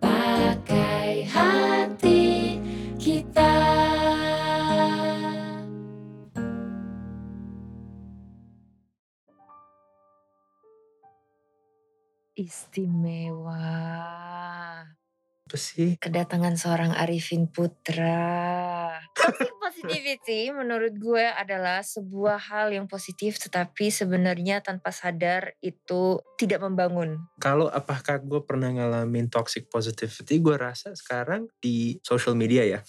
pakai hati kita. Istimewa. Apa sih? Kedatangan seorang Arifin Putra. Toxic positivity menurut gue adalah sebuah hal yang positif tetapi sebenarnya tanpa sadar itu tidak membangun. Kalau apakah gue pernah ngalamin toxic positivity, gue rasa sekarang di social media ya.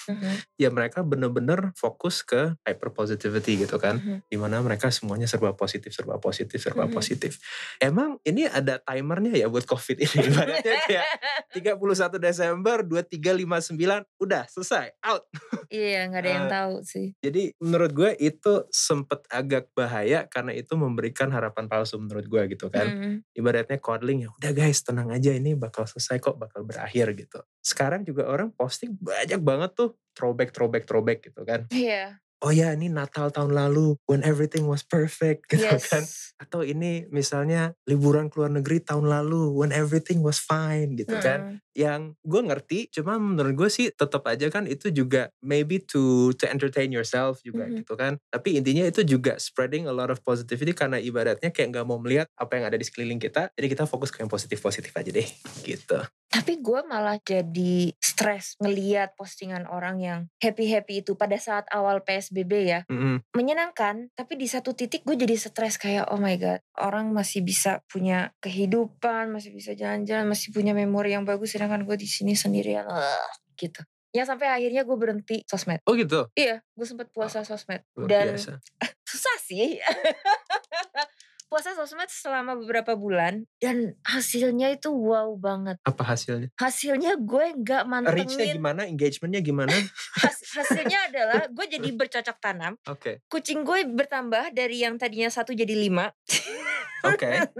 Mhm, ya mereka bener-bener fokus ke hyper positivity gitu kan. mhm. Di mana mereka semuanya serba positif, serba positif, serba Mhm. positif. Emang ini ada timernya ya buat covid ini? Ibaratnya kayak 31 Desember 2359 udah selesai, out. Iya nggak ada yang Eh, tahu sih. Jadi menurut gue itu sempet agak bahaya karena itu memberikan harapan palsu menurut gue gitu kan. Mhm. Ibaratnya coddling ya udah guys tenang aja ini bakal selesai kok bakal berakhir gitu. Sekarang juga orang posting banyak banget tuh throwback throwback throwback gitu kan. Iya. Oh ya ini Natal tahun lalu when everything was perfect gitu kan. Yes. Atau ini misalnya liburan ke luar negeri tahun lalu when everything was fine gitu kan Heeh. yang gue ngerti cuma menurut gue sih tetap aja kan itu juga maybe to to entertain yourself juga Mhm. gitu kan tapi intinya itu juga spreading a lot of positivity karena ibaratnya kayak nggak mau melihat apa yang ada di sekeliling kita jadi kita fokus ke yang positif positif aja deh gitu Tapi gue malah jadi stres ngeliat postingan orang yang happy-happy itu pada saat awal PSBB ya. Mm-mm. Menyenangkan, tapi di satu titik gue jadi stres kayak oh my god, orang masih bisa punya kehidupan, masih bisa jalan-jalan, masih punya memori yang bagus sedangkan gue di sini sendirian. Ugh, gitu. Ya sampai akhirnya gue berhenti sosmed. oh gitu Iya, gue sempat puasa sosmed. luar Dan biasa susah sih. puasa sosmed selama beberapa bulan dan hasilnya itu wow banget. apa hasilnya Hasilnya gue nggak reachnya mantengin gimana engagementnya gimana Has- hasilnya adalah gue jadi bercocok tanam. oke Kucing gue bertambah dari yang tadinya satu jadi lima. oke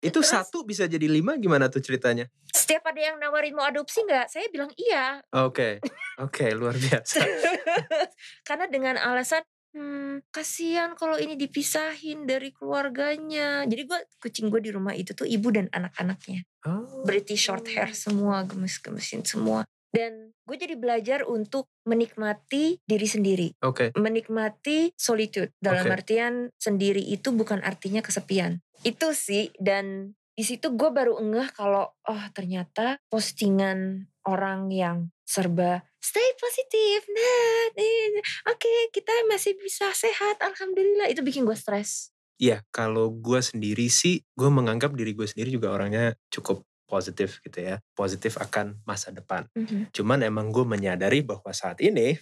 itu Terus- satu bisa jadi lima gimana tuh ceritanya Setiap ada yang nawarin mau adopsi nggak, saya bilang iya. oke oke luar biasa Karena dengan alasan hmm, kasihan kalau ini dipisahin dari keluarganya. Jadi gue kucing gue di rumah itu tuh ibu dan anak-anaknya. oh. British short hair semua, gemes-gemesin semua. Dan gue jadi belajar untuk menikmati diri sendiri. oke menikmati solitude dalam Oke. artian sendiri itu bukan artinya kesepian itu sih dan di situ gue baru ngeh kalau oh ternyata postingan orang yang serba stay positif nah oke kita masih bisa sehat alhamdulillah itu bikin gue stres Iya, kalau gue sendiri sih, gue menganggap diri gue sendiri juga orangnya cukup positif gitu ya. Positif akan masa depan. Cuman emang gue menyadari bahwa saat ini,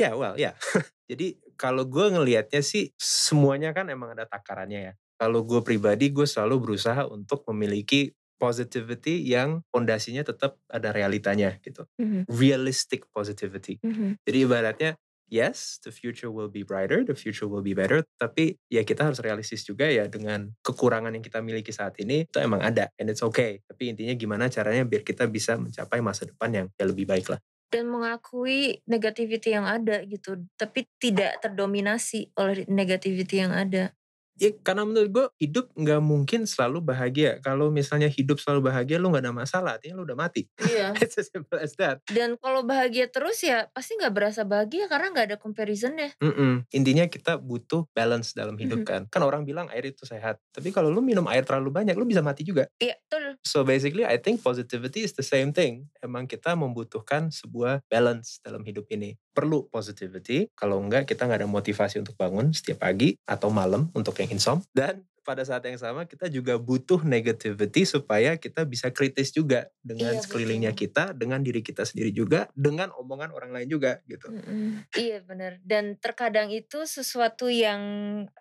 ya well ya. Jadi kalau gue ngelihatnya sih, semuanya kan emang ada takarannya ya. Kalau gue pribadi, gue selalu berusaha untuk memiliki positivity yang fondasinya tetap ada realitanya gitu. Realistic positivity. Jadi ibaratnya yes, the future will be brighter, the future will be better, tapi ya kita harus realistis juga ya dengan kekurangan yang kita miliki saat ini itu emang ada and it's okay. Tapi intinya gimana caranya biar kita bisa mencapai masa depan yang ya lebih baik lah. dan mengakui negativity yang ada gitu tapi tidak terdominasi oleh negativity yang ada Ya karena menurut gue hidup nggak mungkin selalu bahagia. Kalau misalnya hidup selalu bahagia lu nggak ada masalah, artinya lu udah mati. iya It's as simple as that. dan kalau bahagia terus ya pasti nggak berasa bahagia karena nggak ada comparisonnya Mm-mm. Intinya kita butuh balance dalam hidup Mhm. kan. Kan orang bilang air itu sehat. Tapi kalau lu minum air terlalu banyak, lu bisa mati juga. iya betul So basically I think positivity is the same thing. Emang kita membutuhkan sebuah balance dalam hidup ini. Perlu positivity, kalau enggak kita nggak ada motivasi untuk bangun setiap pagi atau malam untuk yang insom. Dan pada saat yang sama kita juga butuh negativity supaya kita bisa kritis juga dengan Iya, sekelilingnya betul. kita, dengan diri kita sendiri juga, dengan omongan orang lain juga gitu. Mm-mm. Iya benar. Dan terkadang itu sesuatu yang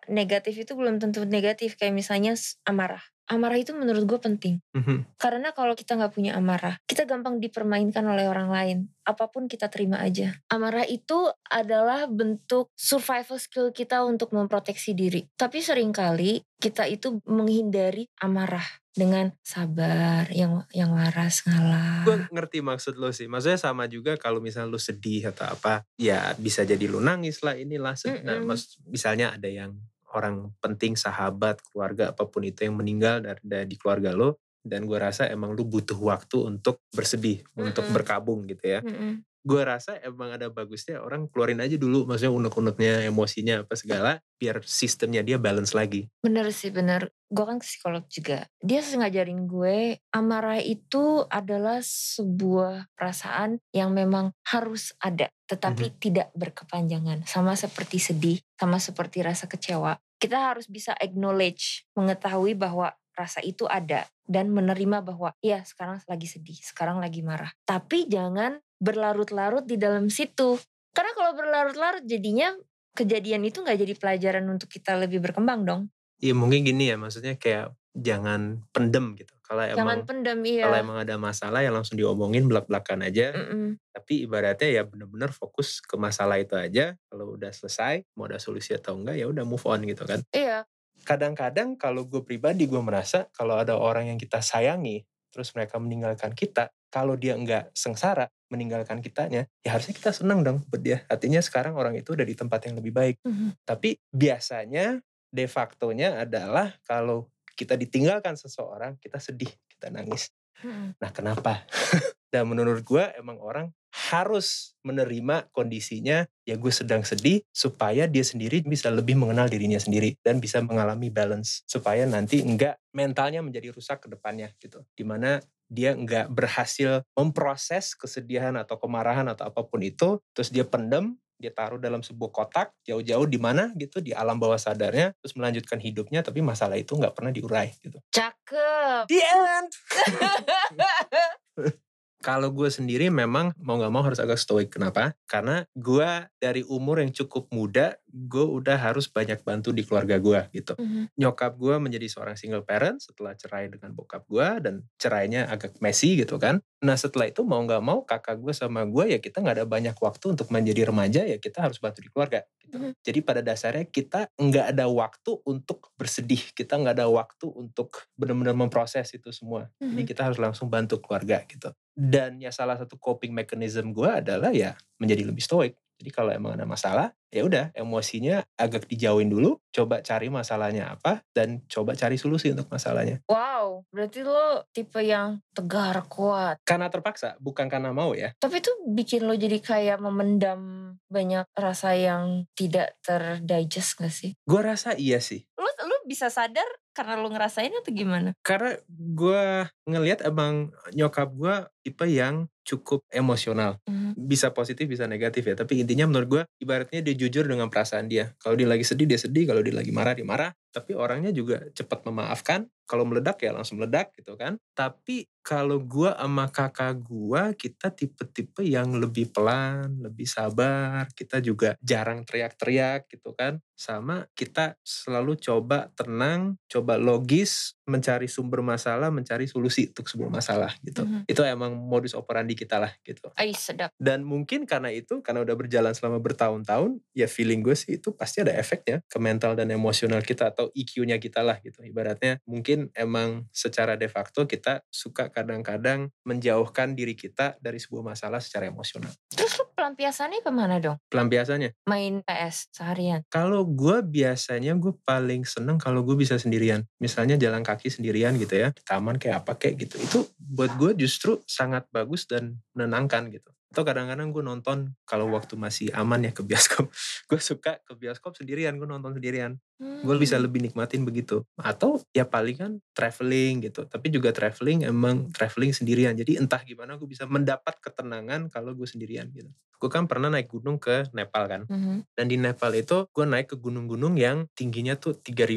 negatif itu belum tentu negatif. Kayak misalnya amarah. Amarah itu menurut gue penting. Mhm. Karena kalau kita nggak punya amarah, kita gampang dipermainkan oleh orang lain. Apa pun kita terima aja. Amarah itu adalah bentuk survival skill kita untuk memproteksi diri. Tapi sering kali kita itu menghindari amarah. dengan sabar yang yang waras ngalah. Gue ngerti maksud lo sih. Maksudnya sama juga kalau misalnya lo sedih atau apa, ya bisa jadi lo nangis lah inilah. Mm -mm. Nah, mas, misalnya ada yang orang penting, sahabat, keluarga apa pun itu yang meninggal dari, dari keluarga lo, dan gue rasa emang lu butuh waktu untuk bersedih, mm -mm. untuk berkabung gitu ya. Mm -mm gue rasa emang ada bagusnya orang keluarin aja dulu maksudnya unek-uneknya emosinya apa segala biar sistemnya dia balance lagi. Bener sih bener. Gue kan psikolog juga. Dia ngajarin gue amarah itu adalah sebuah perasaan yang memang harus ada tetapi mm -hmm. tidak berkepanjangan sama seperti sedih sama seperti rasa kecewa kita harus bisa acknowledge mengetahui bahwa rasa itu ada dan menerima bahwa ya sekarang lagi sedih, sekarang lagi marah. Tapi jangan berlarut-larut di dalam situ. Karena kalau berlarut-larut jadinya kejadian itu nggak jadi pelajaran untuk kita lebih berkembang dong. Iya mungkin gini ya maksudnya kayak jangan pendem gitu. Kalau emang pendem iya. Kalau emang ada masalah ya langsung diomongin belak-belakan aja. Mm -mm. Tapi ibaratnya ya bener-bener fokus ke masalah itu aja. Kalau udah selesai mau ada solusi atau enggak ya udah move on gitu kan. Iya. Kadang-kadang kalau gue pribadi gue merasa kalau ada orang yang kita sayangi terus mereka meninggalkan kita, kalau dia enggak sengsara, meninggalkan kitanya, ya harusnya kita senang dong buat dia. Artinya sekarang orang itu udah di tempat yang lebih baik. Mm -hmm. Tapi biasanya de facto-nya adalah kalau kita ditinggalkan seseorang, kita sedih, kita nangis. Mm -hmm. Nah kenapa? Dan menurut gue emang orang harus menerima kondisinya ya gue sedang sedih supaya dia sendiri bisa lebih mengenal dirinya sendiri dan bisa mengalami balance supaya nanti enggak mentalnya menjadi rusak ke depannya gitu di mana dia nggak berhasil memproses kesedihan atau kemarahan atau apa pun itu, terus dia pendem, dia taruh dalam sebuah kotak jauh-jauh di mana gitu di alam bawah sadarnya, terus melanjutkan hidupnya, tapi masalah itu nggak pernah diurai gitu. Cakep. The end. Kalau gue sendiri memang mau gak mau harus agak stoik. Kenapa? Karena gue dari umur yang cukup muda, gue udah harus banyak bantu di keluarga gue gitu. Mm-hmm. Nyokap gue menjadi seorang single parent setelah cerai dengan bokap gue dan cerainya agak messy gitu kan. Nah setelah itu mau gak mau kakak gue sama gue ya kita gak ada banyak waktu untuk menjadi remaja ya kita harus bantu di keluarga. Gitu. Mm-hmm. Jadi pada dasarnya kita nggak ada waktu untuk bersedih, kita nggak ada waktu untuk benar-benar memproses itu semua. Mm-hmm. Jadi kita harus langsung bantu keluarga gitu dan ya salah satu coping mechanism gue adalah ya menjadi lebih stoik jadi kalau emang ada masalah ya udah emosinya agak dijauhin dulu coba cari masalahnya apa dan coba cari solusi untuk masalahnya. Wow berarti lo tipe yang tegar kuat. Karena terpaksa bukan karena mau ya. Tapi itu bikin lo jadi kayak memendam banyak rasa yang tidak terdigest gak sih? Gue rasa iya sih. Lo lo bisa sadar karena lu ngerasain atau gimana? Karena gue ngelihat emang nyokap gue tipe yang cukup emosional. Mm. Bisa positif, bisa negatif ya. Tapi intinya menurut gue ibaratnya dia jujur dengan perasaan dia. Kalau dia lagi sedih, dia sedih. Kalau dia lagi marah, dia marah. Tapi orangnya juga cepat memaafkan. Kalau meledak ya langsung meledak gitu kan. Tapi kalau gue sama kakak gue kita tipe-tipe yang lebih pelan, lebih sabar. Kita juga jarang teriak-teriak gitu kan. Sama kita selalu coba tenang, coba logis, mencari sumber masalah, mencari solusi untuk sebuah masalah gitu. Mm -hmm. Itu emang modus operandi kita lah gitu. Ay, sedap. Dan mungkin karena itu, karena udah berjalan selama bertahun-tahun, ya feeling gue sih itu pasti ada efeknya ke mental dan emosional kita atau EQ-nya kita lah gitu. Ibaratnya mungkin emang secara de facto kita suka kadang-kadang menjauhkan diri kita dari sebuah masalah secara emosional. Terus lu pelampiasannya ke mana dong? Pelampiasannya? Main PS seharian? Kalau gue biasanya gue paling seneng kalau gue bisa sendirian. Misalnya jalan kaki sendirian gitu ya. Di taman kayak apa kayak gitu. Itu buat gue justru sangat bagus dan menenangkan gitu atau kadang-kadang gue nonton kalau waktu masih aman ya ke bioskop gue suka ke bioskop sendirian gue nonton sendirian. Hmm. gue bisa lebih nikmatin begitu. Atau ya paling kan traveling gitu tapi juga traveling emang traveling sendirian. Jadi entah gimana gue bisa mendapat ketenangan kalau gue sendirian gitu gue kan pernah naik gunung ke Nepal kan hmm. dan di Nepal itu gue naik ke gunung-gunung yang tingginya tuh 3000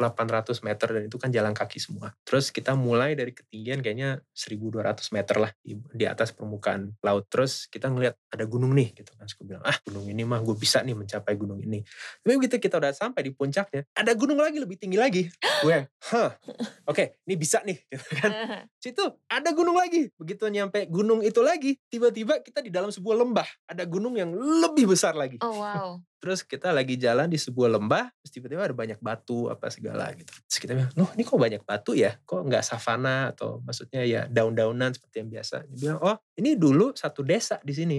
800 meter dan itu kan jalan kaki semua. Terus kita mulai dari ketinggian kayaknya 1200 meter lah di, di atas permukaan laut. Terus kita ngeliat ada gunung nih gitu kan. Gue bilang ah gunung ini mah gue bisa nih mencapai gunung ini. Tapi begitu kita udah sampai di puncaknya ada gunung lagi lebih tinggi lagi. Gue hah oke okay, ini bisa nih gitu kan. Situ ada gunung lagi. Begitu nyampe gunung itu lagi tiba-tiba kita di dalam sebuah lembah. Ada gunung yang lebih besar lagi. Oh wow. Terus kita lagi jalan di sebuah lembah terus tiba-tiba ada banyak batu apa segala gitu. Terus kita bilang loh ini kok banyak batu ya? Kok nggak savana atau maksudnya ya daun-daunan seperti yang biasa? Dia bilang oh ini dulu satu desa di sini.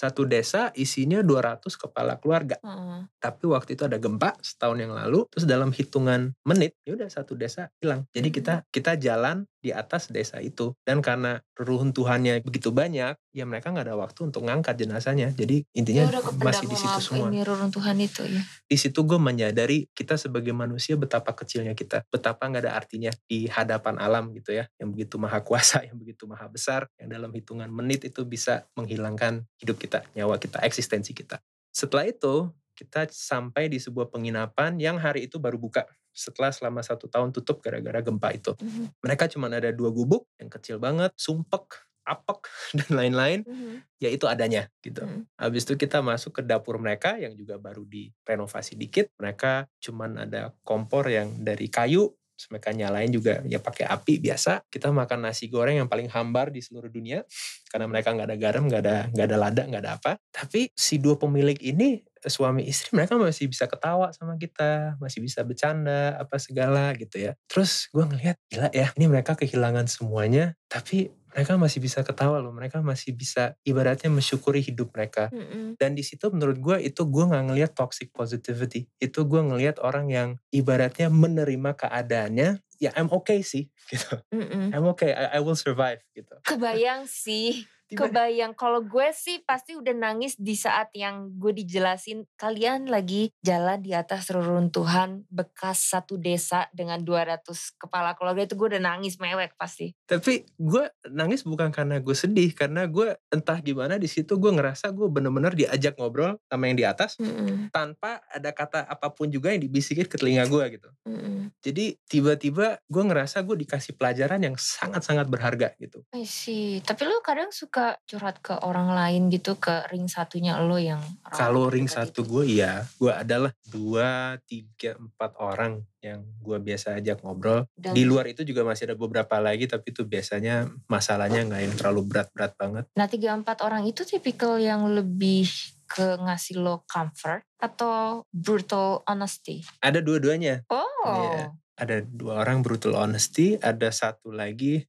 Satu desa isinya 200 kepala keluarga. Uh. tapi waktu itu ada gempa setahun yang lalu terus dalam hitungan menit ya udah satu desa hilang. Jadi kita kita jalan di atas desa itu. Dan karena reruntuhannya begitu banyak ya mereka nggak ada waktu untuk ngangkat jenazahnya. Jadi intinya ya masih di situ semua. ini reruntuhan itu ya di situ gue menyadari kita sebagai manusia betapa kecilnya kita betapa nggak ada artinya di hadapan alam gitu ya yang begitu maha kuasa yang begitu maha besar yang dalam hitungan menit itu bisa menghilangkan hidup kita nyawa kita eksistensi kita setelah itu kita sampai di sebuah penginapan yang hari itu baru buka setelah selama satu tahun tutup gara-gara gempa itu. Mm-hmm. Mereka cuma ada dua gubuk yang kecil banget, sumpek, apek dan lain-lain. Mm-hmm. Ya itu adanya gitu. Mm-hmm. Habis itu kita masuk ke dapur mereka yang juga baru direnovasi dikit. Mereka cuma ada kompor yang dari kayu mereka nyalain juga ya pakai api biasa kita makan nasi goreng yang paling hambar di seluruh dunia karena mereka nggak ada garam nggak ada nggak ada lada nggak ada apa tapi si dua pemilik ini suami istri mereka masih bisa ketawa sama kita, masih bisa bercanda apa segala gitu ya. Terus gue ngeliat gila ya, ini mereka kehilangan semuanya, tapi mereka masih bisa ketawa loh, mereka masih bisa ibaratnya mensyukuri hidup mereka. Mm -hmm. Dan di situ menurut gue itu gue nggak ngelihat toxic positivity, itu gue ngelihat orang yang ibaratnya menerima keadaannya ya I'm okay sih gitu. Mm -mm. I'm okay, I, I will survive gitu. Kebayang sih Kebayang kalau gue sih pasti udah nangis di saat yang gue dijelasin kalian lagi jalan di atas reruntuhan bekas satu desa dengan 200 kepala keluarga itu gue udah nangis mewek pasti. Tapi gue nangis bukan karena gue sedih karena gue entah gimana di situ gue ngerasa gue bener-bener diajak ngobrol sama yang di atas mm -mm. tanpa ada kata apa pun juga yang dibisikin ke telinga gue gitu. Mm -mm. Jadi tiba-tiba gue ngerasa gue dikasih pelajaran yang sangat-sangat berharga gitu. See. Tapi lo kadang suka suka curhat ke orang lain gitu ke ring satunya lo yang kalau ring satu gue iya gue adalah dua tiga empat orang yang gue biasa ajak ngobrol. Dan, di luar itu juga masih ada beberapa lagi tapi itu biasanya masalahnya nggak yang terlalu berat-berat banget. Nah tiga empat orang itu tipikal yang lebih ke ngasih lo comfort atau brutal honesty? Ada dua-duanya. Oh. yeah ada dua orang brutal honesty, ada satu lagi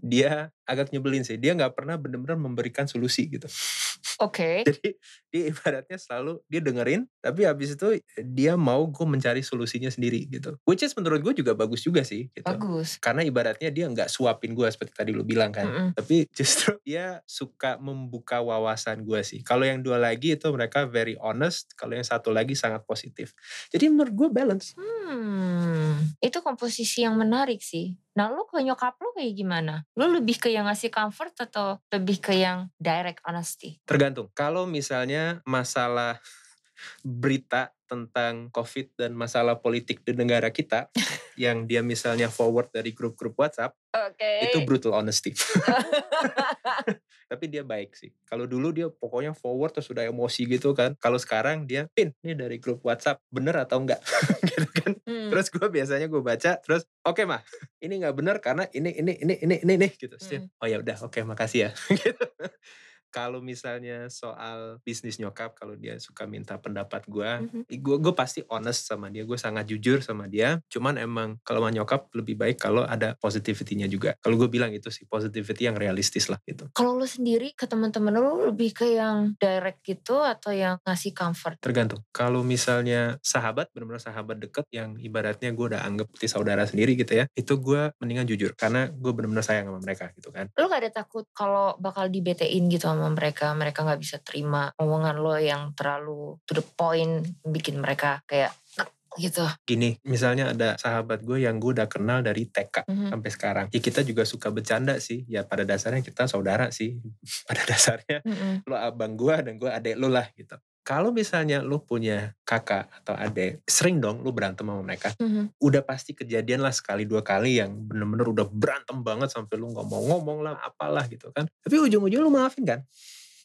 dia agak nyebelin sih. Dia nggak pernah benar-benar memberikan solusi gitu. Oke. Okay. Jadi dia ibaratnya selalu dia dengerin, tapi habis itu dia mau gue mencari solusinya sendiri gitu. Which is menurut gue juga bagus juga sih. Gitu. Bagus. Karena ibaratnya dia nggak suapin gue seperti tadi lu bilang kan. Mm -hmm. Tapi justru dia suka membuka wawasan gue sih. Kalau yang dua lagi itu mereka very honest. Kalau yang satu lagi sangat positif. Jadi menurut gue balance. Hmm, itu komposisi yang menarik sih. Nah lu ke nyokap lu kayak gimana? Lu lebih ke yang ngasih comfort atau lebih ke yang direct honesty? Tergantung. Kalau misalnya masalah berita tentang COVID dan masalah politik di negara kita yang dia misalnya forward dari grup-grup WhatsApp, okay. itu brutal honesty. Tapi dia baik sih. Kalau dulu dia pokoknya forward terus sudah emosi gitu kan. Kalau sekarang dia pin ini dari grup WhatsApp bener atau enggak gitu kan. Hmm. Terus gue biasanya gue baca terus oke okay, mah ini nggak bener karena ini ini ini ini ini, ini gitu. Hmm. Oh ya udah oke okay, makasih ya. gitu kalau misalnya soal bisnis nyokap kalau dia suka minta pendapat gue mm-hmm. gue gue pasti honest sama dia gue sangat jujur sama dia. Cuman emang kalau sama nyokap lebih baik kalau ada positivity-nya juga. Kalau gue bilang itu sih positivity yang realistis lah gitu. Kalau lo sendiri ke teman-teman lo lebih ke yang direct gitu atau yang ngasih comfort? Tergantung. Kalau misalnya sahabat benar-benar sahabat deket yang ibaratnya gue udah anggap seperti saudara sendiri gitu ya itu gue mendingan jujur. Karena gue benar-benar sayang sama mereka gitu kan. Lo gak ada takut kalau bakal dibetein gitu sama sama mereka mereka nggak bisa terima omongan lo yang terlalu to the point bikin mereka kayak gitu. Gini, misalnya ada sahabat gue yang gue udah kenal dari TK mm -hmm. sampai sekarang. Ya kita juga suka bercanda sih. Ya pada dasarnya kita saudara sih. pada dasarnya mm -hmm. lo abang gue dan gue adek lo lah gitu. Kalau misalnya lo punya kakak atau adek, sering dong lo berantem sama mereka. Mm -hmm. Udah pasti kejadian lah sekali dua kali yang bener-bener udah berantem banget sampai lo nggak mau ngomong lah apalah gitu kan. Tapi ujung-ujung lo maafin kan?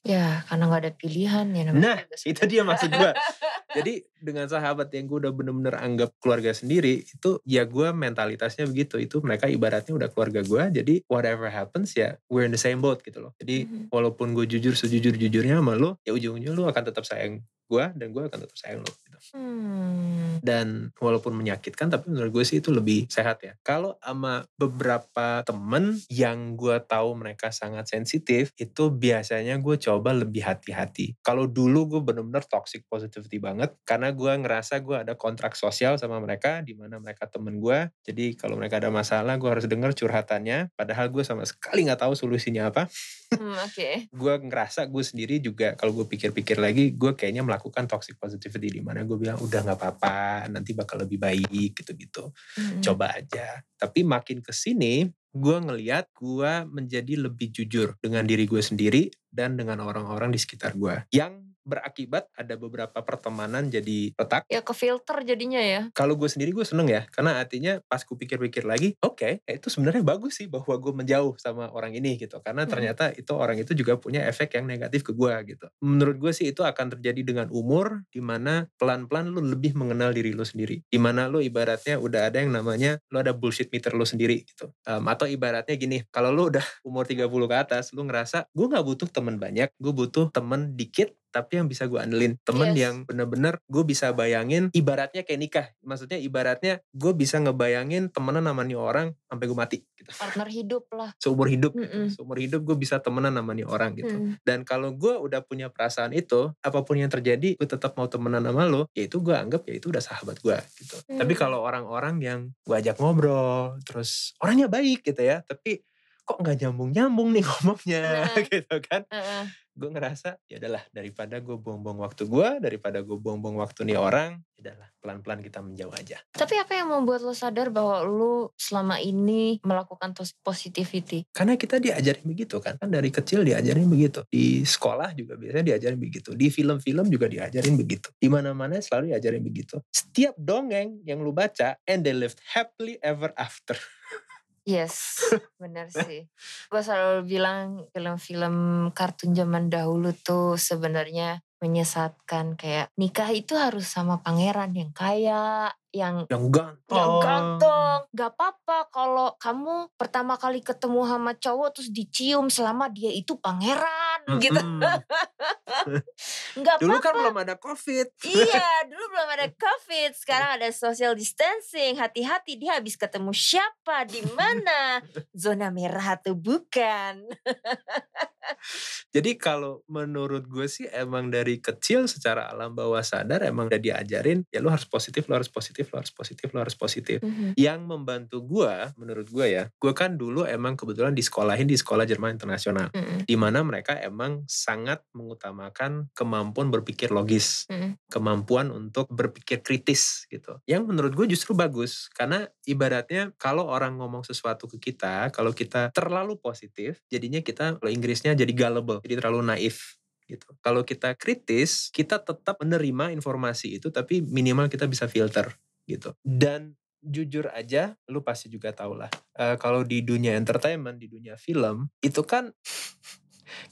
Ya, karena gak ada pilihan ya. Nah, itu dia maksud gue. Jadi dengan sahabat yang gue udah bener-bener anggap keluarga sendiri, itu ya gue mentalitasnya begitu. Itu mereka ibaratnya udah keluarga gue, jadi whatever happens ya we're in the same boat gitu loh. Jadi mm-hmm. walaupun gue jujur sejujur-jujurnya sama lo, ya ujung-ujungnya lo akan tetap sayang gue dan gue akan tetap sayang lo gitu. Hmm. Dan walaupun menyakitkan tapi menurut gue sih itu lebih sehat ya. Kalau sama beberapa temen yang gue tahu mereka sangat sensitif itu biasanya gue coba lebih hati-hati. Kalau dulu gue bener-bener toxic positivity banget karena gue ngerasa gue ada kontrak sosial sama mereka di mana mereka temen gue. Jadi kalau mereka ada masalah gue harus denger curhatannya padahal gue sama sekali nggak tahu solusinya apa. Hmm, Oke. Okay. gue ngerasa gue sendiri juga kalau gue pikir-pikir lagi gue kayaknya melakukan toxic positivity di mana gue bilang udah nggak apa-apa nanti bakal lebih baik gitu-gitu. Hmm. Coba aja. Tapi makin ke sini gue ngeliat gue menjadi lebih jujur dengan diri gue sendiri dan dengan orang-orang di sekitar gue yang berakibat ada beberapa pertemanan jadi retak. Ya ke filter jadinya ya. Kalau gue sendiri gue seneng ya, karena artinya pas gue pikir-pikir lagi, oke, okay, ya itu sebenarnya bagus sih bahwa gue menjauh sama orang ini gitu, karena hmm. ternyata itu orang itu juga punya efek yang negatif ke gue gitu. Menurut gue sih itu akan terjadi dengan umur, di mana pelan-pelan lu lebih mengenal diri lu sendiri, di mana lu ibaratnya udah ada yang namanya lu ada bullshit meter lu sendiri gitu. Um, atau ibaratnya gini, kalau lu udah umur 30 ke atas, lu ngerasa gue nggak butuh temen banyak, gue butuh temen dikit tapi yang bisa gue andelin temen yes. yang bener-bener gue bisa bayangin ibaratnya kayak nikah maksudnya ibaratnya gue bisa ngebayangin temenan namanya orang sampai gue mati gitu. partner hidup lah seumur hidup mm -mm. gitu. seumur hidup gue bisa temenan namanya orang gitu mm. dan kalau gue udah punya perasaan itu apa pun yang terjadi gue tetap mau temenan sama lo ya itu gue anggap ya itu udah sahabat gue gitu mm. tapi kalau orang-orang yang gue ajak ngobrol terus orangnya baik gitu ya tapi kok nggak nyambung nyambung nih ngomongnya uh, gitu kan. Uh, gue ngerasa ya adalah daripada gue buang-buang waktu gue daripada gue buang-buang waktu nih orang ya adalah pelan-pelan kita menjauh aja. Tapi apa yang membuat lo sadar bahwa lo selama ini melakukan positivity? Karena kita diajarin begitu kan kan dari kecil diajarin begitu. Di sekolah juga biasanya diajarin begitu di film-film juga diajarin begitu. Di mana-mana selalu diajarin begitu. Setiap dongeng yang lu baca and they lived happily ever after Yes, benar sih. Gue selalu bilang film-film kartun zaman dahulu tuh sebenarnya menyesatkan kayak nikah itu harus sama pangeran yang kaya, yang yang ganteng. Yang ganteng. Gak apa-apa kalau kamu pertama kali ketemu sama cowok terus dicium selama dia itu pangeran mm -hmm. gitu. Gak dulu apa-apa. kan belum ada covid. iya, dulu belum ada covid. Sekarang ada social distancing. Hati-hati dia habis ketemu siapa, di mana, zona merah atau bukan. Jadi kalau menurut gue sih emang dari kecil secara alam bawah sadar emang udah diajarin ya lu harus positif, lu harus positif, lu harus positif, lu harus positif. Mm -hmm. Yang membantu gue, menurut gue ya, gue kan dulu emang kebetulan di sekolahin di sekolah Jerman internasional, mm -hmm. di mana mereka emang sangat mengutamakan kemampuan berpikir logis, mm -hmm. kemampuan untuk berpikir kritis gitu. Yang menurut gue justru bagus karena ibaratnya kalau orang ngomong sesuatu ke kita, kalau kita terlalu positif, jadinya kita kalau Inggrisnya jadi gullible, jadi terlalu naif gitu. Kalau kita kritis, kita tetap menerima informasi itu tapi minimal kita bisa filter gitu. Dan jujur aja, lu pasti juga tau lah. Uh, kalau di dunia entertainment, di dunia film, itu kan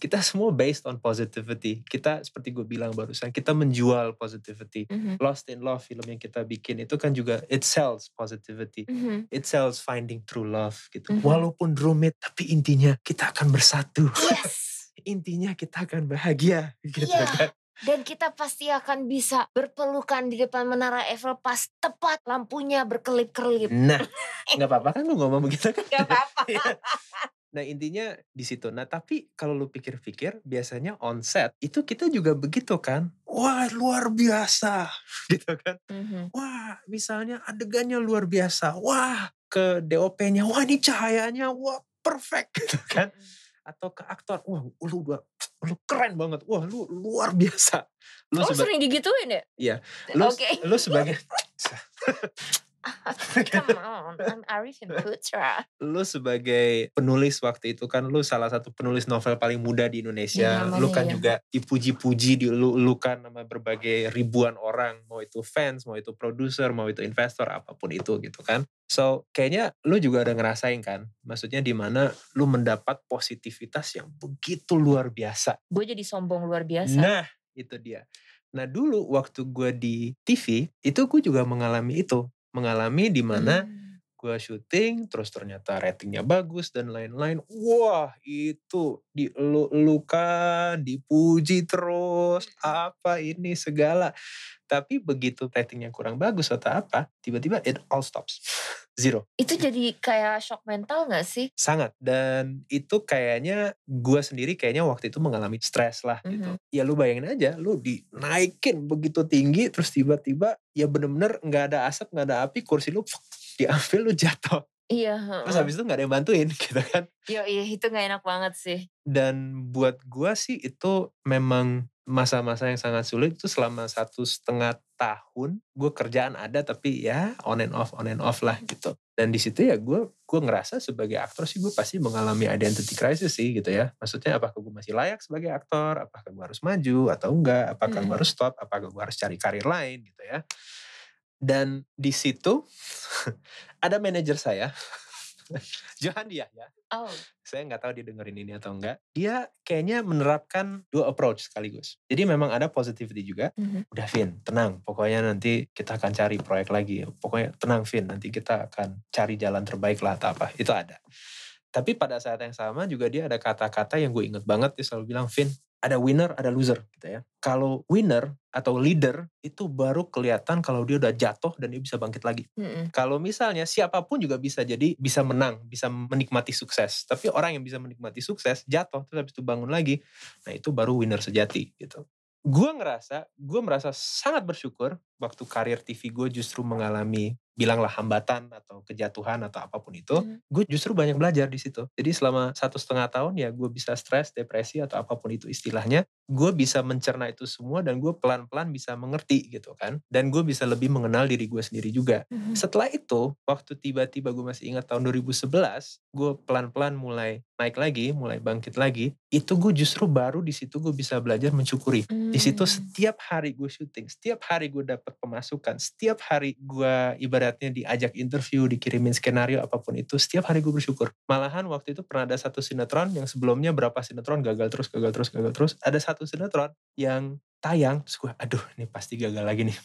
kita semua based on positivity. Kita seperti gue bilang barusan, kita menjual positivity. Mm-hmm. Lost in Love film yang kita bikin itu kan juga it sells positivity. Mm-hmm. It sells finding true love gitu. Mm-hmm. Walaupun rumit, tapi intinya kita akan bersatu. Yes. intinya kita akan bahagia gitu yeah. kan dan kita pasti akan bisa berpelukan di depan menara Eiffel pas tepat lampunya berkelip-kelip. Nah, nggak apa-apa kan lu ngomong begitu kan? Gak apa-apa. Nah intinya di situ. Nah tapi kalau lu pikir-pikir biasanya on set itu kita juga begitu kan? Wah luar biasa gitu kan? Mm-hmm. Wah misalnya adegannya luar biasa. Wah ke DOP-nya, wah ini cahayanya, wah perfect gitu kan? Mm-hmm atau ke aktor wah lu udah lu keren banget wah lu luar biasa lu oh sering digituin ya iya lu, okay. lu sebagai Come on, I'm Arifin Putra. Lu sebagai penulis waktu itu kan lu salah satu penulis novel paling muda di Indonesia. Ya, lu kan ya. juga dipuji-puji di lu, lu kan sama berbagai ribuan orang, mau itu fans, mau itu produser, mau itu investor, apa pun itu gitu kan. So kayaknya lu juga ada ngerasain kan, maksudnya di mana lu mendapat positivitas yang begitu luar biasa. Gue jadi sombong luar biasa. Nah itu dia. Nah dulu waktu gue di TV itu gue juga mengalami itu, mengalami di mana hmm. gue syuting terus ternyata ratingnya bagus dan lain-lain. Wah itu dielu-elukan dipuji terus apa ini segala tapi begitu ratingnya kurang bagus atau apa tiba-tiba it all stops zero itu jadi kayak shock mental gak sih sangat dan itu kayaknya gue sendiri kayaknya waktu itu mengalami stres lah mm -hmm. gitu ya lu bayangin aja lu dinaikin begitu tinggi terus tiba-tiba ya bener-bener nggak ada asap nggak ada api kursi lu diambil lu jatuh Iya. Terus habis itu gak ada yang bantuin gitu kan. Iya, iya itu gak enak banget sih. Dan buat gue sih itu memang masa-masa yang sangat sulit itu selama satu setengah tahun gue kerjaan ada tapi ya on and off on and off lah gitu. Dan di situ ya gue gue ngerasa sebagai aktor sih gue pasti mengalami identity crisis sih gitu ya. Maksudnya apakah gue masih layak sebagai aktor apakah gue harus maju atau enggak apakah hmm. gue harus stop apakah gue harus cari karir lain gitu ya. Dan di situ ada manajer saya Johan dia ya. Oh. Saya nggak tahu dia dengerin ini atau enggak. Dia kayaknya menerapkan dua approach sekaligus. Jadi memang ada positivity juga. Mm-hmm. Udah Vin, tenang. Pokoknya nanti kita akan cari proyek lagi. Pokoknya tenang Vin, nanti kita akan cari jalan terbaik lah atau apa. Itu ada. Tapi pada saat yang sama juga dia ada kata-kata yang gue inget banget. Dia selalu bilang, Vin, ada winner, ada loser gitu ya. Kalau winner atau leader itu baru kelihatan kalau dia udah jatuh dan dia bisa bangkit lagi. Mm-hmm. Kalau misalnya siapa pun juga bisa jadi bisa menang, bisa menikmati sukses. Tapi orang yang bisa menikmati sukses jatuh terus habis itu bangun lagi, nah itu baru winner sejati gitu. Gue ngerasa, gue merasa sangat bersyukur waktu karir TV gue justru mengalami bilanglah hambatan atau kejatuhan atau apa pun itu, hmm. gue justru banyak belajar di situ. Jadi selama satu setengah tahun ya gue bisa stres, depresi atau apa pun itu istilahnya, gue bisa mencerna itu semua dan gue pelan-pelan bisa mengerti gitu kan. Dan gue bisa lebih mengenal diri gue sendiri juga. Hmm. Setelah itu, waktu tiba-tiba gue masih ingat tahun 2011, gue pelan-pelan mulai naik lagi, mulai bangkit lagi, itu gue justru baru di situ gue bisa belajar mensyukuri. Hmm. Di situ hmm. setiap hari gue syuting, setiap hari gue dapat pemasukan, setiap hari gue ibarat ibaratnya diajak interview, dikirimin skenario apa pun itu, setiap hari gue bersyukur. Malahan waktu itu pernah ada satu sinetron yang sebelumnya berapa sinetron gagal terus, gagal terus, gagal terus. Ada satu sinetron yang tayang, terus gue, aduh ini pasti gagal lagi nih.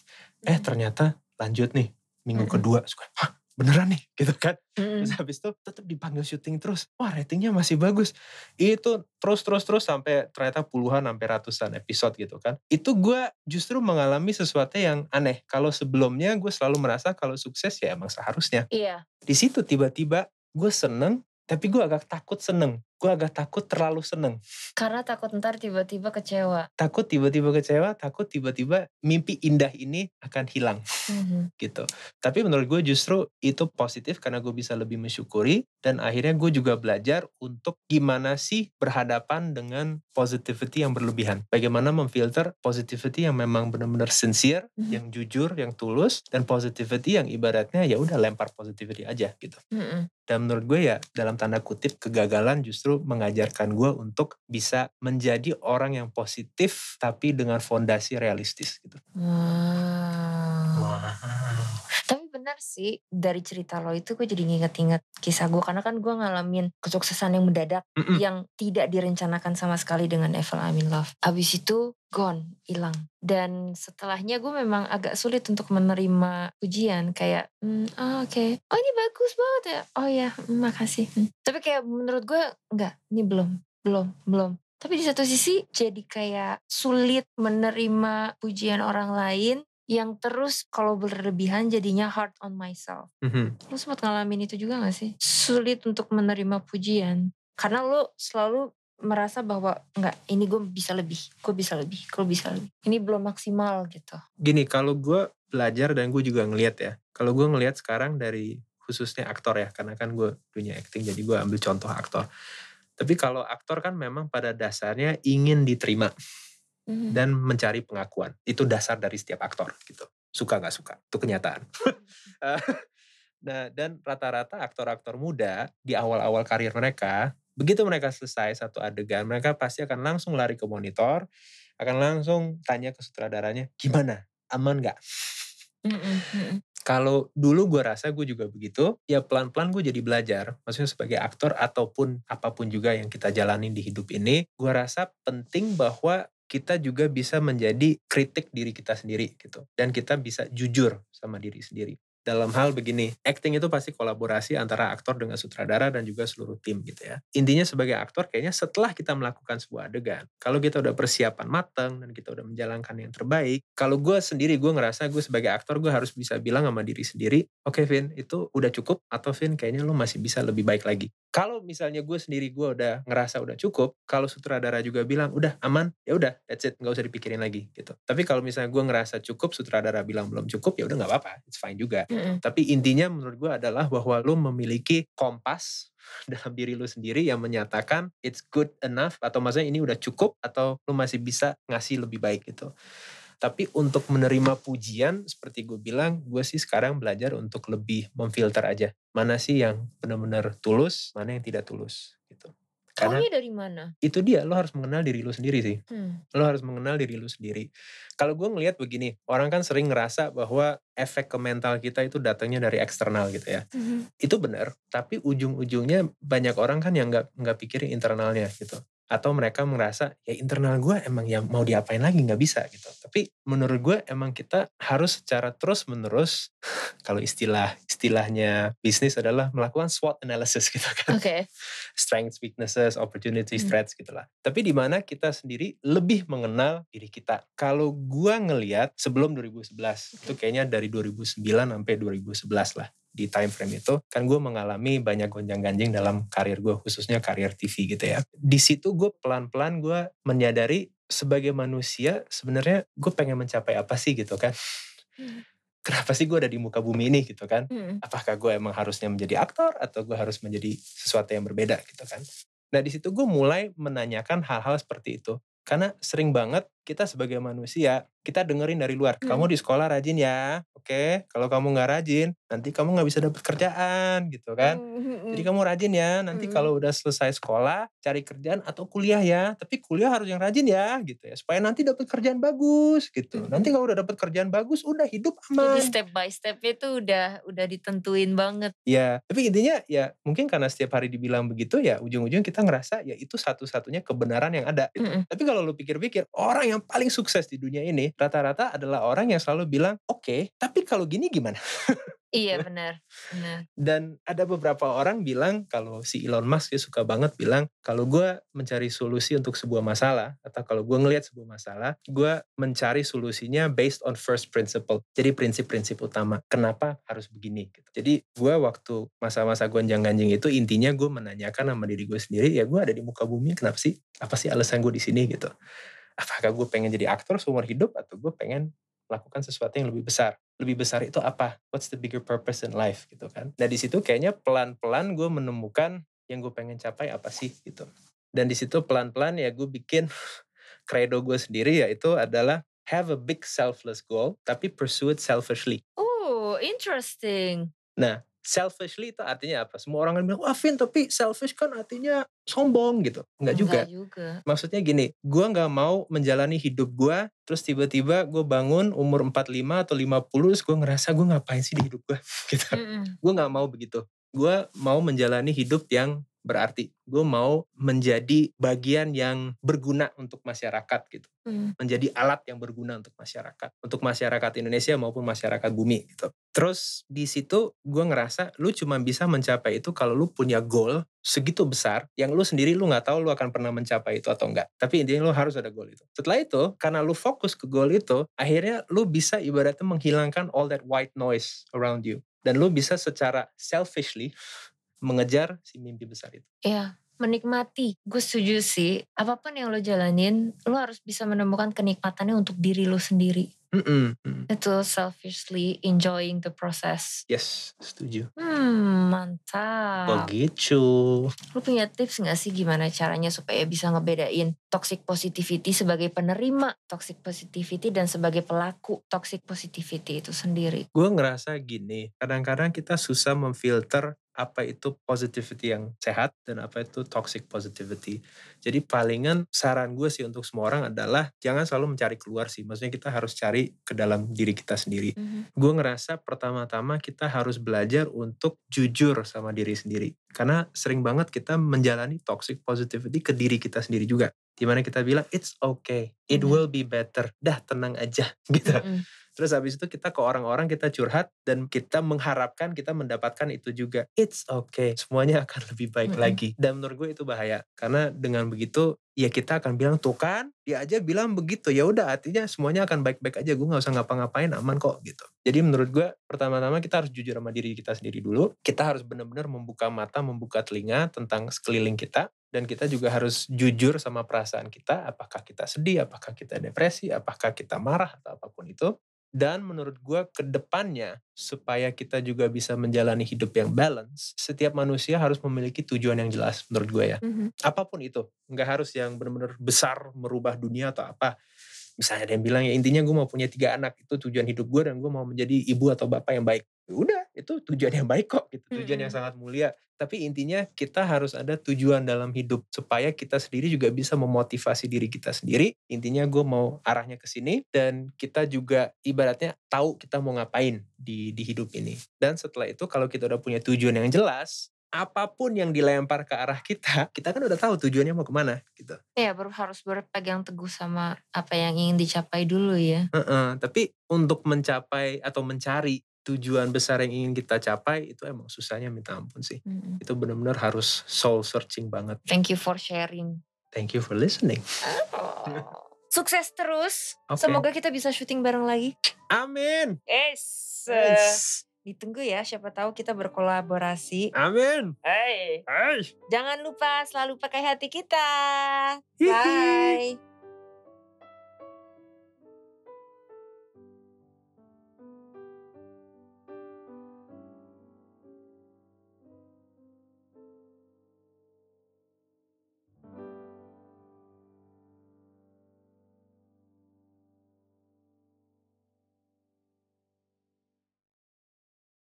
Eh hmm. ternyata lanjut nih, minggu hmm. kedua, terus gue, hah beneran nih gitu kan. Mm. Terus habis itu tetap dipanggil syuting terus. Wah ratingnya masih bagus. Itu terus terus terus sampai ternyata puluhan sampai ratusan episode gitu kan. Itu gue justru mengalami sesuatu yang aneh. Kalau sebelumnya gue selalu merasa kalau sukses ya emang seharusnya. Iya. Di situ tiba-tiba gue seneng tapi gue agak takut seneng gue agak takut terlalu seneng. Karena takut ntar tiba-tiba kecewa. Takut tiba-tiba kecewa, takut tiba-tiba mimpi indah ini akan hilang. Mm-hmm. gitu. Tapi menurut gue justru itu positif karena gue bisa lebih mensyukuri dan akhirnya gue juga belajar untuk gimana sih berhadapan dengan positivity yang berlebihan. Bagaimana memfilter positivity yang memang benar-benar sincere, mm-hmm. yang jujur, yang tulus dan positivity yang ibaratnya ya udah lempar positivity aja gitu. Mm-hmm. Dan menurut gue ya dalam tanda kutip kegagalan justru justru mengajarkan gue untuk bisa menjadi orang yang positif tapi dengan fondasi realistis gitu. Wow. wow. Benar sih dari cerita lo itu gue jadi nginget-inget kisah gue karena kan gue ngalamin kesuksesan yang mendadak mm -mm. yang tidak direncanakan sama sekali dengan Evil I'm in Love. Abis itu gone, hilang. Dan setelahnya gue memang agak sulit untuk menerima pujian kayak, mm, oh, oke, okay. oh ini bagus banget ya, oh ya, makasih. Hmm. Tapi kayak menurut gue enggak, ini belum, belum, belum. Tapi di satu sisi jadi kayak sulit menerima pujian orang lain yang terus kalau berlebihan jadinya hard on myself. Mm-hmm. Lu sempat ngalamin itu juga gak sih? Sulit untuk menerima pujian. Karena lu selalu merasa bahwa enggak ini gue bisa lebih gue bisa lebih gue bisa lebih ini belum maksimal gitu gini kalau gue belajar dan gue juga ngelihat ya kalau gue ngelihat sekarang dari khususnya aktor ya karena kan gue dunia acting jadi gue ambil contoh aktor tapi kalau aktor kan memang pada dasarnya ingin diterima mm-hmm. dan mencari pengakuan itu dasar dari setiap aktor gitu suka nggak suka itu kenyataan nah dan rata-rata aktor-aktor muda di awal-awal karir mereka Begitu mereka selesai satu adegan, mereka pasti akan langsung lari ke monitor, akan langsung tanya ke sutradaranya, gimana? Aman gak? Kalau dulu gue rasa gue juga begitu, ya pelan-pelan gue jadi belajar. Maksudnya sebagai aktor ataupun apa pun juga yang kita jalani di hidup ini, gue rasa penting bahwa kita juga bisa menjadi kritik diri kita sendiri gitu. Dan kita bisa jujur sama diri sendiri. Dalam hal begini. Acting itu pasti kolaborasi antara aktor dengan sutradara dan juga seluruh tim gitu ya. Intinya sebagai aktor kayaknya setelah kita melakukan sebuah adegan, kalau kita udah persiapan matang dan kita udah menjalankan yang terbaik, kalau gue sendiri gue ngerasa gue sebagai aktor gue harus bisa bilang sama diri sendiri, oke okay, Vin itu udah cukup atau Vin kayaknya lo masih bisa lebih baik lagi. Kalau misalnya gue sendiri gue udah ngerasa udah cukup, kalau sutradara juga bilang udah aman, ya udah that's it, nggak usah dipikirin lagi gitu. Tapi kalau misalnya gue ngerasa cukup, sutradara bilang belum cukup, ya udah nggak apa-apa, it's fine juga. Tapi intinya menurut gue adalah bahwa lo memiliki kompas dalam diri lu sendiri yang menyatakan it's good enough atau maksudnya ini udah cukup atau lu masih bisa ngasih lebih baik gitu. Tapi untuk menerima pujian, seperti gue bilang, gue sih sekarang belajar untuk lebih memfilter aja. Mana sih yang benar-benar tulus, mana yang tidak tulus. Karena Taunya dari mana? Itu dia, lo harus mengenal diri lo sendiri sih. Hmm. Lo harus mengenal diri lo sendiri. Kalau gue ngelihat begini, orang kan sering ngerasa bahwa efek ke mental kita itu datangnya dari eksternal gitu ya. Hmm. Itu benar, tapi ujung-ujungnya banyak orang kan yang nggak nggak pikirin internalnya gitu atau mereka merasa ya internal gue emang ya mau diapain lagi nggak bisa gitu. Tapi menurut gue emang kita harus secara terus menerus kalau istilah istilahnya bisnis adalah melakukan SWOT analysis gitu kan. Okay. strengths weaknesses opportunities hmm. threats gitulah tapi di mana kita sendiri lebih mengenal diri kita. Kalau gue ngelihat sebelum 2011 itu kayaknya dari 2009 sampai 2011 lah di time frame itu kan gue mengalami banyak gonjang ganjing dalam karir gue khususnya karir TV gitu ya. Di situ gue pelan pelan gue menyadari sebagai manusia sebenarnya gue pengen mencapai apa sih gitu kan. Hmm. kenapa sih gue ada di muka bumi ini gitu kan? Hmm. apakah gue emang harusnya menjadi aktor atau gue harus menjadi sesuatu yang berbeda gitu kan? Nah di situ gue mulai menanyakan hal-hal seperti itu. Karena sering banget kita sebagai manusia kita dengerin dari luar hmm. kamu di sekolah rajin ya oke okay? kalau kamu nggak rajin nanti kamu nggak bisa dapat kerjaan gitu kan hmm. hmm, hmm. jadi kamu rajin ya nanti hmm. kalau udah selesai sekolah cari kerjaan atau kuliah ya tapi kuliah harus yang rajin ya gitu ya supaya nanti dapat kerjaan bagus gitu hmm. nanti kalau udah dapat kerjaan bagus udah hidup aman jadi step by step itu udah udah ditentuin banget ya tapi intinya ya mungkin karena setiap hari dibilang begitu ya ujung-ujung kita ngerasa ya itu satu-satunya kebenaran yang ada gitu. hmm. tapi kalau lu pikir-pikir orang yang paling sukses di dunia ini rata-rata adalah orang yang selalu bilang, oke, okay, tapi kalau gini gimana? Iya benar, benar. Dan ada beberapa orang bilang kalau si Elon Musk dia suka banget bilang kalau gue mencari solusi untuk sebuah masalah atau kalau gue ngelihat sebuah masalah, gue mencari solusinya based on first principle. Jadi prinsip-prinsip utama. Kenapa harus begini? Gitu. Jadi gue waktu masa-masa gonjang ganjing itu intinya gue menanyakan sama diri gue sendiri, ya gue ada di muka bumi, kenapa sih? Apa sih alasan gue di sini gitu? Apakah gue pengen jadi aktor seumur hidup atau gue pengen melakukan sesuatu yang lebih besar. Lebih besar itu apa? What's the bigger purpose in life gitu kan? Nah di situ kayaknya pelan-pelan gue menemukan yang gue pengen capai apa sih gitu. Dan di situ pelan-pelan ya gue bikin credo gue sendiri yaitu adalah have a big selfless goal tapi pursue it selfishly. Oh, interesting. Nah, selfishly itu artinya apa? Semua orang kan bilang, wah Vin tapi selfish kan artinya sombong gitu. Enggak juga. juga. Maksudnya gini, gue gak mau menjalani hidup gue, terus tiba-tiba gue bangun umur 45 atau 50, terus gue ngerasa gue ngapain sih di hidup gue gitu. Mm -mm. Gue gak mau begitu. Gue mau menjalani hidup yang berarti gue mau menjadi bagian yang berguna untuk masyarakat gitu. Hmm. menjadi alat yang berguna untuk masyarakat untuk masyarakat Indonesia maupun masyarakat bumi gitu. Terus di situ gue ngerasa lu cuma bisa mencapai itu kalau lu punya goal segitu besar yang lu sendiri lu nggak tahu lu akan pernah mencapai itu atau enggak tapi intinya lu harus ada goal itu. Setelah itu karena lu fokus ke goal itu akhirnya lu bisa ibaratnya menghilangkan all that white noise around you. Dan lu bisa secara selfishly mengejar si mimpi besar itu. Iya, menikmati. Gue setuju sih. Apa pun yang lo jalanin, lo harus bisa menemukan kenikmatannya untuk diri lo sendiri. Mm -mm. Itu selfishly enjoying the process. Yes, setuju. Hmm, mantap. Begitu. Lu punya tips gak sih gimana caranya supaya bisa ngebedain toxic positivity sebagai penerima toxic positivity dan sebagai pelaku toxic positivity itu sendiri? Gue ngerasa gini, kadang-kadang kita susah memfilter apa itu positivity yang sehat dan apa itu toxic positivity. Jadi palingan saran gue sih untuk semua orang adalah jangan selalu mencari keluar sih. Maksudnya kita harus cari ke dalam diri kita sendiri. Mm-hmm. Gue ngerasa pertama-tama kita harus belajar untuk jujur sama diri sendiri. Karena sering banget kita menjalani toxic positivity ke diri kita sendiri juga. Di mana kita bilang it's okay, it mm-hmm. will be better. Dah tenang aja gitu. Mm-hmm Terus habis itu kita ke orang-orang kita curhat dan kita mengharapkan kita mendapatkan itu juga. It's okay, semuanya akan lebih baik mm -hmm. lagi. Dan menurut gue itu bahaya. Karena dengan begitu ya kita akan bilang tuh kan dia aja bilang begitu. Ya udah artinya semuanya akan baik-baik aja. Gue nggak usah ngapa-ngapain aman kok gitu. Jadi menurut gue pertama-tama kita harus jujur sama diri kita sendiri dulu. Kita harus benar-benar membuka mata membuka telinga tentang sekeliling kita. Dan kita juga harus jujur sama perasaan kita. Apakah kita sedih apakah kita depresi apakah kita marah atau apa pun itu dan menurut gue ke depannya supaya kita juga bisa menjalani hidup yang balance, setiap manusia harus memiliki tujuan yang jelas menurut gue ya. Mm-hmm. Apa pun itu, nggak harus yang benar-benar besar merubah dunia atau apa. Misalnya ada yang bilang ya intinya gue mau punya tiga anak itu tujuan hidup gue dan gue mau menjadi ibu atau bapak yang baik. Ya udah itu tujuan yang baik kok gitu, tujuan mm-hmm. yang sangat mulia tapi intinya kita harus ada tujuan dalam hidup supaya kita sendiri juga bisa memotivasi diri kita sendiri. Intinya gue mau arahnya ke sini dan kita juga ibaratnya tahu kita mau ngapain di di hidup ini. Dan setelah itu kalau kita udah punya tujuan yang jelas, apa pun yang dilempar ke arah kita, kita kan udah tahu tujuannya mau ke mana gitu. Iya, baru harus berpegang teguh sama apa yang ingin dicapai dulu ya. Uh -uh, tapi untuk mencapai atau mencari tujuan besar yang ingin kita capai itu emang susahnya minta ampun sih. Hmm. Itu benar-benar harus soul searching banget. Thank you for sharing. Thank you for listening. Oh. Sukses terus. Okay. Semoga kita bisa syuting bareng lagi. Amin. Yes. yes. Ditunggu ya, siapa tahu kita berkolaborasi. Amin. Hey. hey. Jangan lupa selalu pakai hati kita. Bye.